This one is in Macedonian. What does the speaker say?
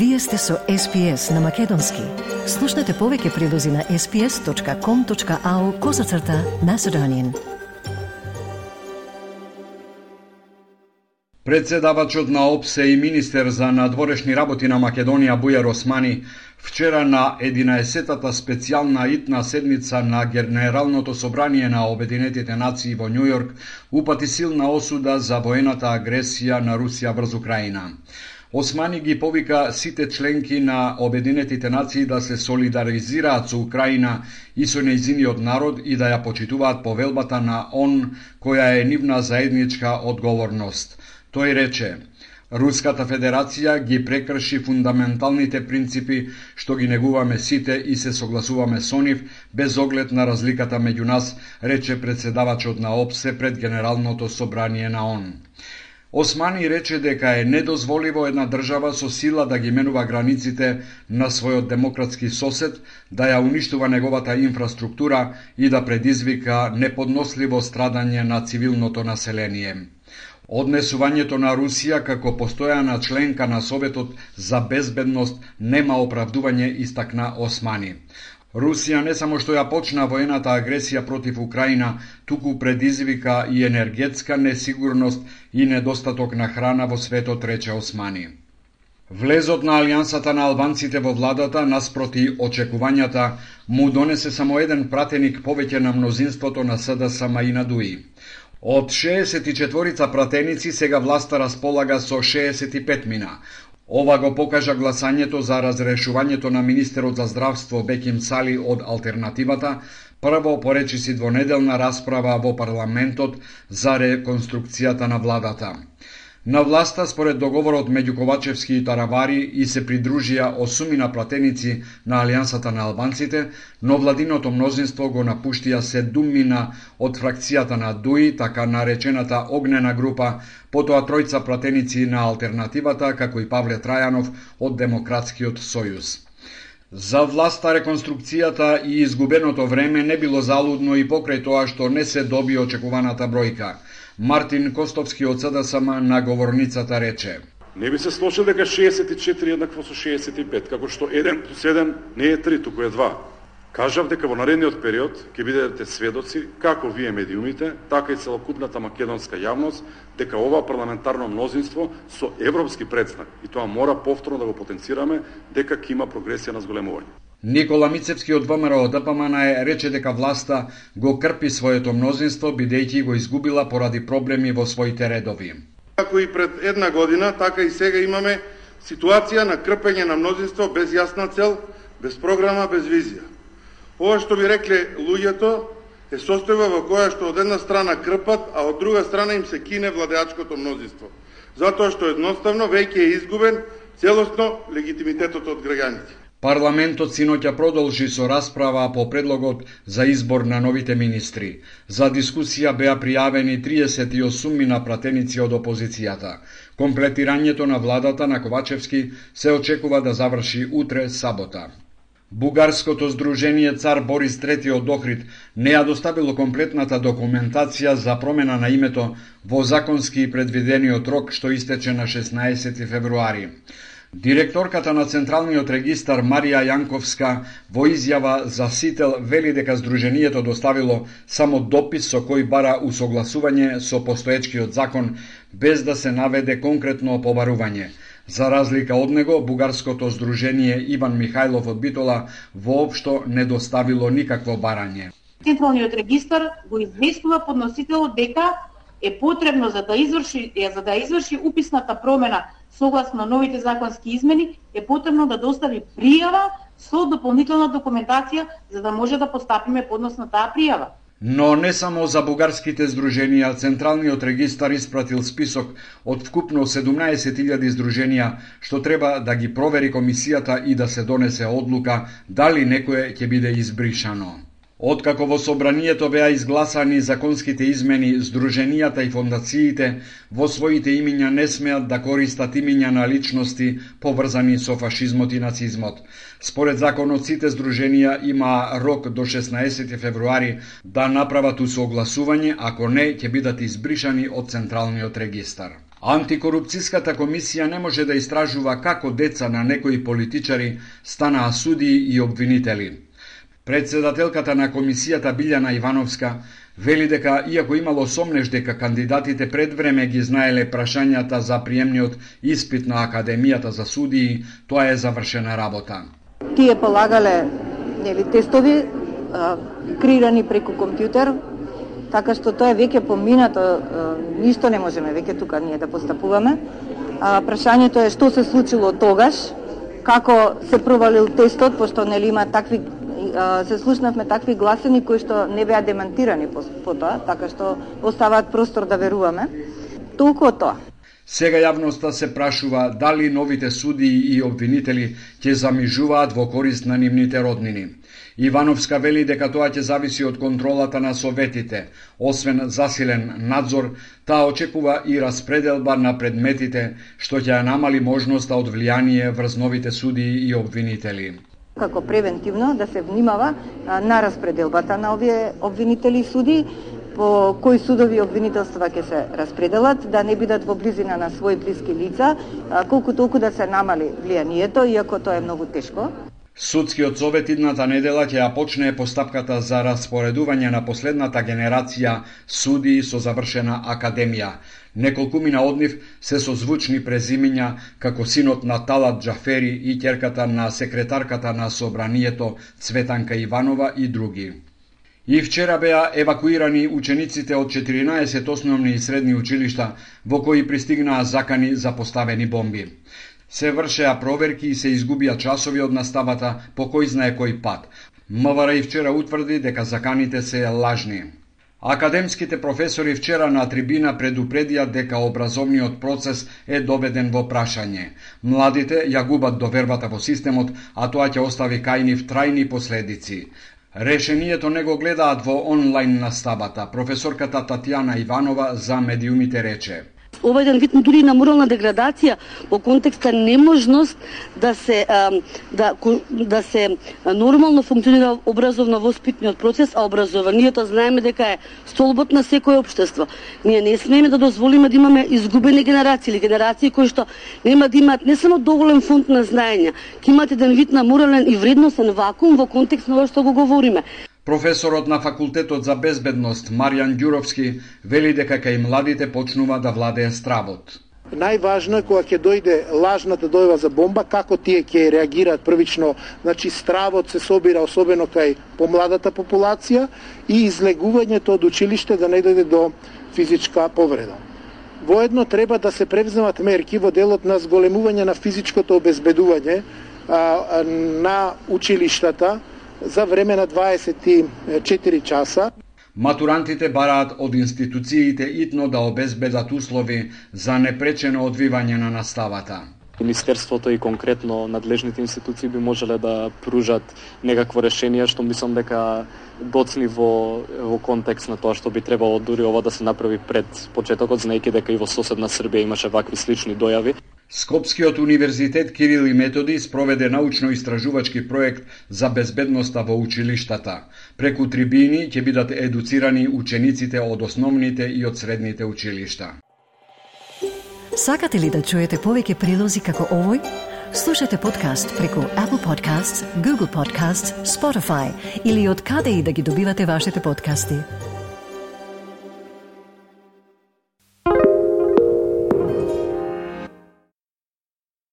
Вие сте со SPS на Македонски. Слушнете повеќе прилози на sps.com.au козацрта на Седонин. Председавачот на ОПСЕ и министер за надворешни работи на Македонија Бујар Османи вчера на 11-тата специјална итна седница на Генералното собрание на Обединетите нации во Њујорк упати силна осуда за воената агресија на Русија врз Украина. Османи ги повика сите членки на Обединетите нации да се солидаризираат со Украина и со нејзиниот народ и да ја почитуваат повелбата на он која е нивна заедничка одговорност. Тој рече, Руската Федерација ги прекрши фундаменталните принципи што ги негуваме сите и се согласуваме со нив без оглед на разликата меѓу нас, рече председавачот на ОПСЕ пред Генералното собрание на ОН. Османи рече дека е недозволиво една држава со сила да ги менува границите на својот демократски сосед, да ја уништува неговата инфраструктура и да предизвика неподносливо страдање на цивилното население. Однесувањето на Русија како постојана членка на Советот за безбедност нема оправдување, истакна Османи. Русија не само што ја почна воената агресија против Украина, туку предизвика и енергетска несигурност и недостаток на храна во светот, рече Османи. Влезот на алијансата на албанците во владата наспроти очекувањата му донесе само еден пратеник повеќе на мнозинството на СДСМ и на ДУИ. Од 64 пратеници сега власта располага со 65 мина, Ова го покажа гласањето за разрешувањето на министерот за здравство Беким Сали од алтернативата, прво поречиси двонеделна расправа во парламентот за реконструкцијата на владата. На власта, според договорот меѓу Ковачевски и Таравари, и се придружија осумина пратеници на Алијансата на албанците, но владиното мнозинство го напуштија седумина од фракцијата на ДУИ, така наречената огнена група, потоа тројца пратеници на алтернативата, како и Павле Трајанов од Демократскиот сојуз. За власта реконструкцијата и изгубеното време не било залудно и покрај тоа што не се доби очекуваната бројка – Мартин Костовски од СДСМ на говорницата рече. Не би се сложил дека 64 еднакво со 65, како што 1 плюс 1 не е 3, туку е 2. Кажав дека во наредниот период ќе бидете сведоци како вие медиумите, така и целокупната македонска јавност дека ова парламентарно мнозинство со европски предзнак и тоа мора повторно да го потенцираме дека ќе има прогресија на зголемување. Никола Мицевски од ВМРО ДПМН е рече дека власта го крпи своето мнозинство бидејќи го изгубила поради проблеми во своите редови. Како и пред една година, така и сега имаме ситуација на крпење на мнозинство без јасна цел, без програма, без визија. Ова што би рекле луѓето е состојба во која што од една страна крпат, а од друга страна им се кине владеачкото мнозинство. Затоа што едноставно веќе е изгубен целосно легитимитетот од граѓаните. Парламентот синоќа продолжи со расправа по предлогот за избор на новите министри. За дискусија беа пријавени 38 мина пратеници од опозицијата. Комплетирањето на владата на Ковачевски се очекува да заврши утре сабота. Бугарското здружение Цар Борис III од Охрид не ја доставило комплетната документација за промена на името во законски предвидениот рок што истече на 16 февруари. Директорката на Централниот регистар Марија Јанковска во изјава за Сител вели дека Сдруженијето доставило само допис со кој бара усогласување со постоечкиот закон без да се наведе конкретно побарување. За разлика од него, Бугарското Сдружение Иван Михајлов од Битола воопшто не доставило никакво барање. Централниот регистар го известува подносителот дека е потребно за да изврши за да изврши уписната промена согласно новите законски измени е потребно да достави пријава со дополнителна документација за да може да постапиме поднос на таа пријава. Но не само за бугарските здруженија, Централниот регистар испратил список од вкупно 17.000 здруженија, што треба да ги провери комисијата и да се донесе одлука дали некое ќе биде избришано. Откако во собранието беа изгласани законските измени, здруженијата и фондациите во своите имиња не смеат да користат имиња на личности поврзани со фашизмот и нацизмот. Според законот сите здруженија има рок до 16 февруари да направат усогласување, ако не ќе бидат избришани од Централниот регистар. Антикорупцијската комисија не може да истражува како деца на некои политичари станаа судии и обвинители. Председателката на комисијата Билјана Ивановска вели дека иако имало сомнеш дека кандидатите пред време ги знаеле прашањата за приемниот испит на Академијата за судии, тоа е завршена работа. Тие полагале нели тестови а, креирани преку компјутер, така што тоа е веќе поминато, а, ништо не можеме веќе тука ние да постапуваме. А, прашањето е што се случило тогаш, како се провалил тестот, пошто нели има такви се слушнавме такви гласени кои што не беа демантирани по, по тоа, така што оставаат простор да веруваме. Толку тоа. Сега јавноста се прашува дали новите судии и обвинители ќе замижуваат во корист на нивните роднини. Ивановска вели дека тоа ќе зависи од контролата на советите. Освен засилен надзор, таа очекува и распределба на предметите, што ќе намали можноста од влијание врз новите судии и обвинители како превентивно да се внимава на распределбата на овие обвинители и суди, по кои судови обвинителства ќе се распределат, да не бидат во близина на свои блиски лица, колку толку да се намали влијанието, иако тоа е многу тешко. Судскиот совет идната недела ќе ја почне постапката за распоредување на последната генерација суди со завршена академија. Неколкумина од нив се со звучни презимиња како синот на Талат Джафери и ќерката на секретарката на собранието Цветанка Иванова и други. И вчера беа евакуирани учениците од 14 основни и средни училишта во кои пристигнаа закани за поставени бомби. Се вршеа проверки и се изгубија часови од наставата по кој знае кој пат. МВР и вчера утврди дека заканите се лажни. Академските професори вчера на трибина предупредија дека образовниот процес е доведен во прашање. Младите ја губат довербата во системот, а тоа ќе остави кај нив трајни последици. Решението не го гледаат во онлайн наставата. Професорката Татјана Иванова за медиумите рече ова еден вид дури на морална деградација во контекста неможност да се да да се нормално функционира образовно воспитниот процес, а образованието знаеме дека е столбот на секое општество. Ние не смееме да дозволиме да имаме изгубени генерации или генерации кои што нема да имаат не само доволен фонд на знаења, ќе имаат еден вид на морален и вредносен вакуум во контекст на ова што го говориме. Професорот на факултетот за безбедност Маријан Ѓуровски вели дека кај младите почнува да владее стравот. Најважно е кога ќе дојде лажната дојва за бомба, како тие ќе реагираат првично, значи стравот се собира особено кај помладата популација и излегувањето од училиште да не дојде до физичка повреда. Воедно треба да се превземат мерки во делот на зголемување на физичкото обезбедување а, на училиштата, за време на 24 часа. Матурантите бараат од институциите итно да обезбедат услови за непречено одвивање на наставата. Министерството и конкретно надлежните институции би можеле да пружат некакво решение што мислам дека доцни во, во контекст на тоа што би требало дури ова да се направи пред почетокот, знаејќи дека и во соседна Србија имаше вакви слични дојави. Скопскиот универзитет Кирил и Методи спроведе научно-истражувачки проект за безбедноста во училиштата. Преку трибини ќе бидат едуцирани учениците од основните и од средните училишта. Сакате ли да чуете повеќе прилози како овој? Слушате подкаст преку Apple Podcasts, Google Podcasts, Spotify или од каде и да ги добивате вашите подкасти.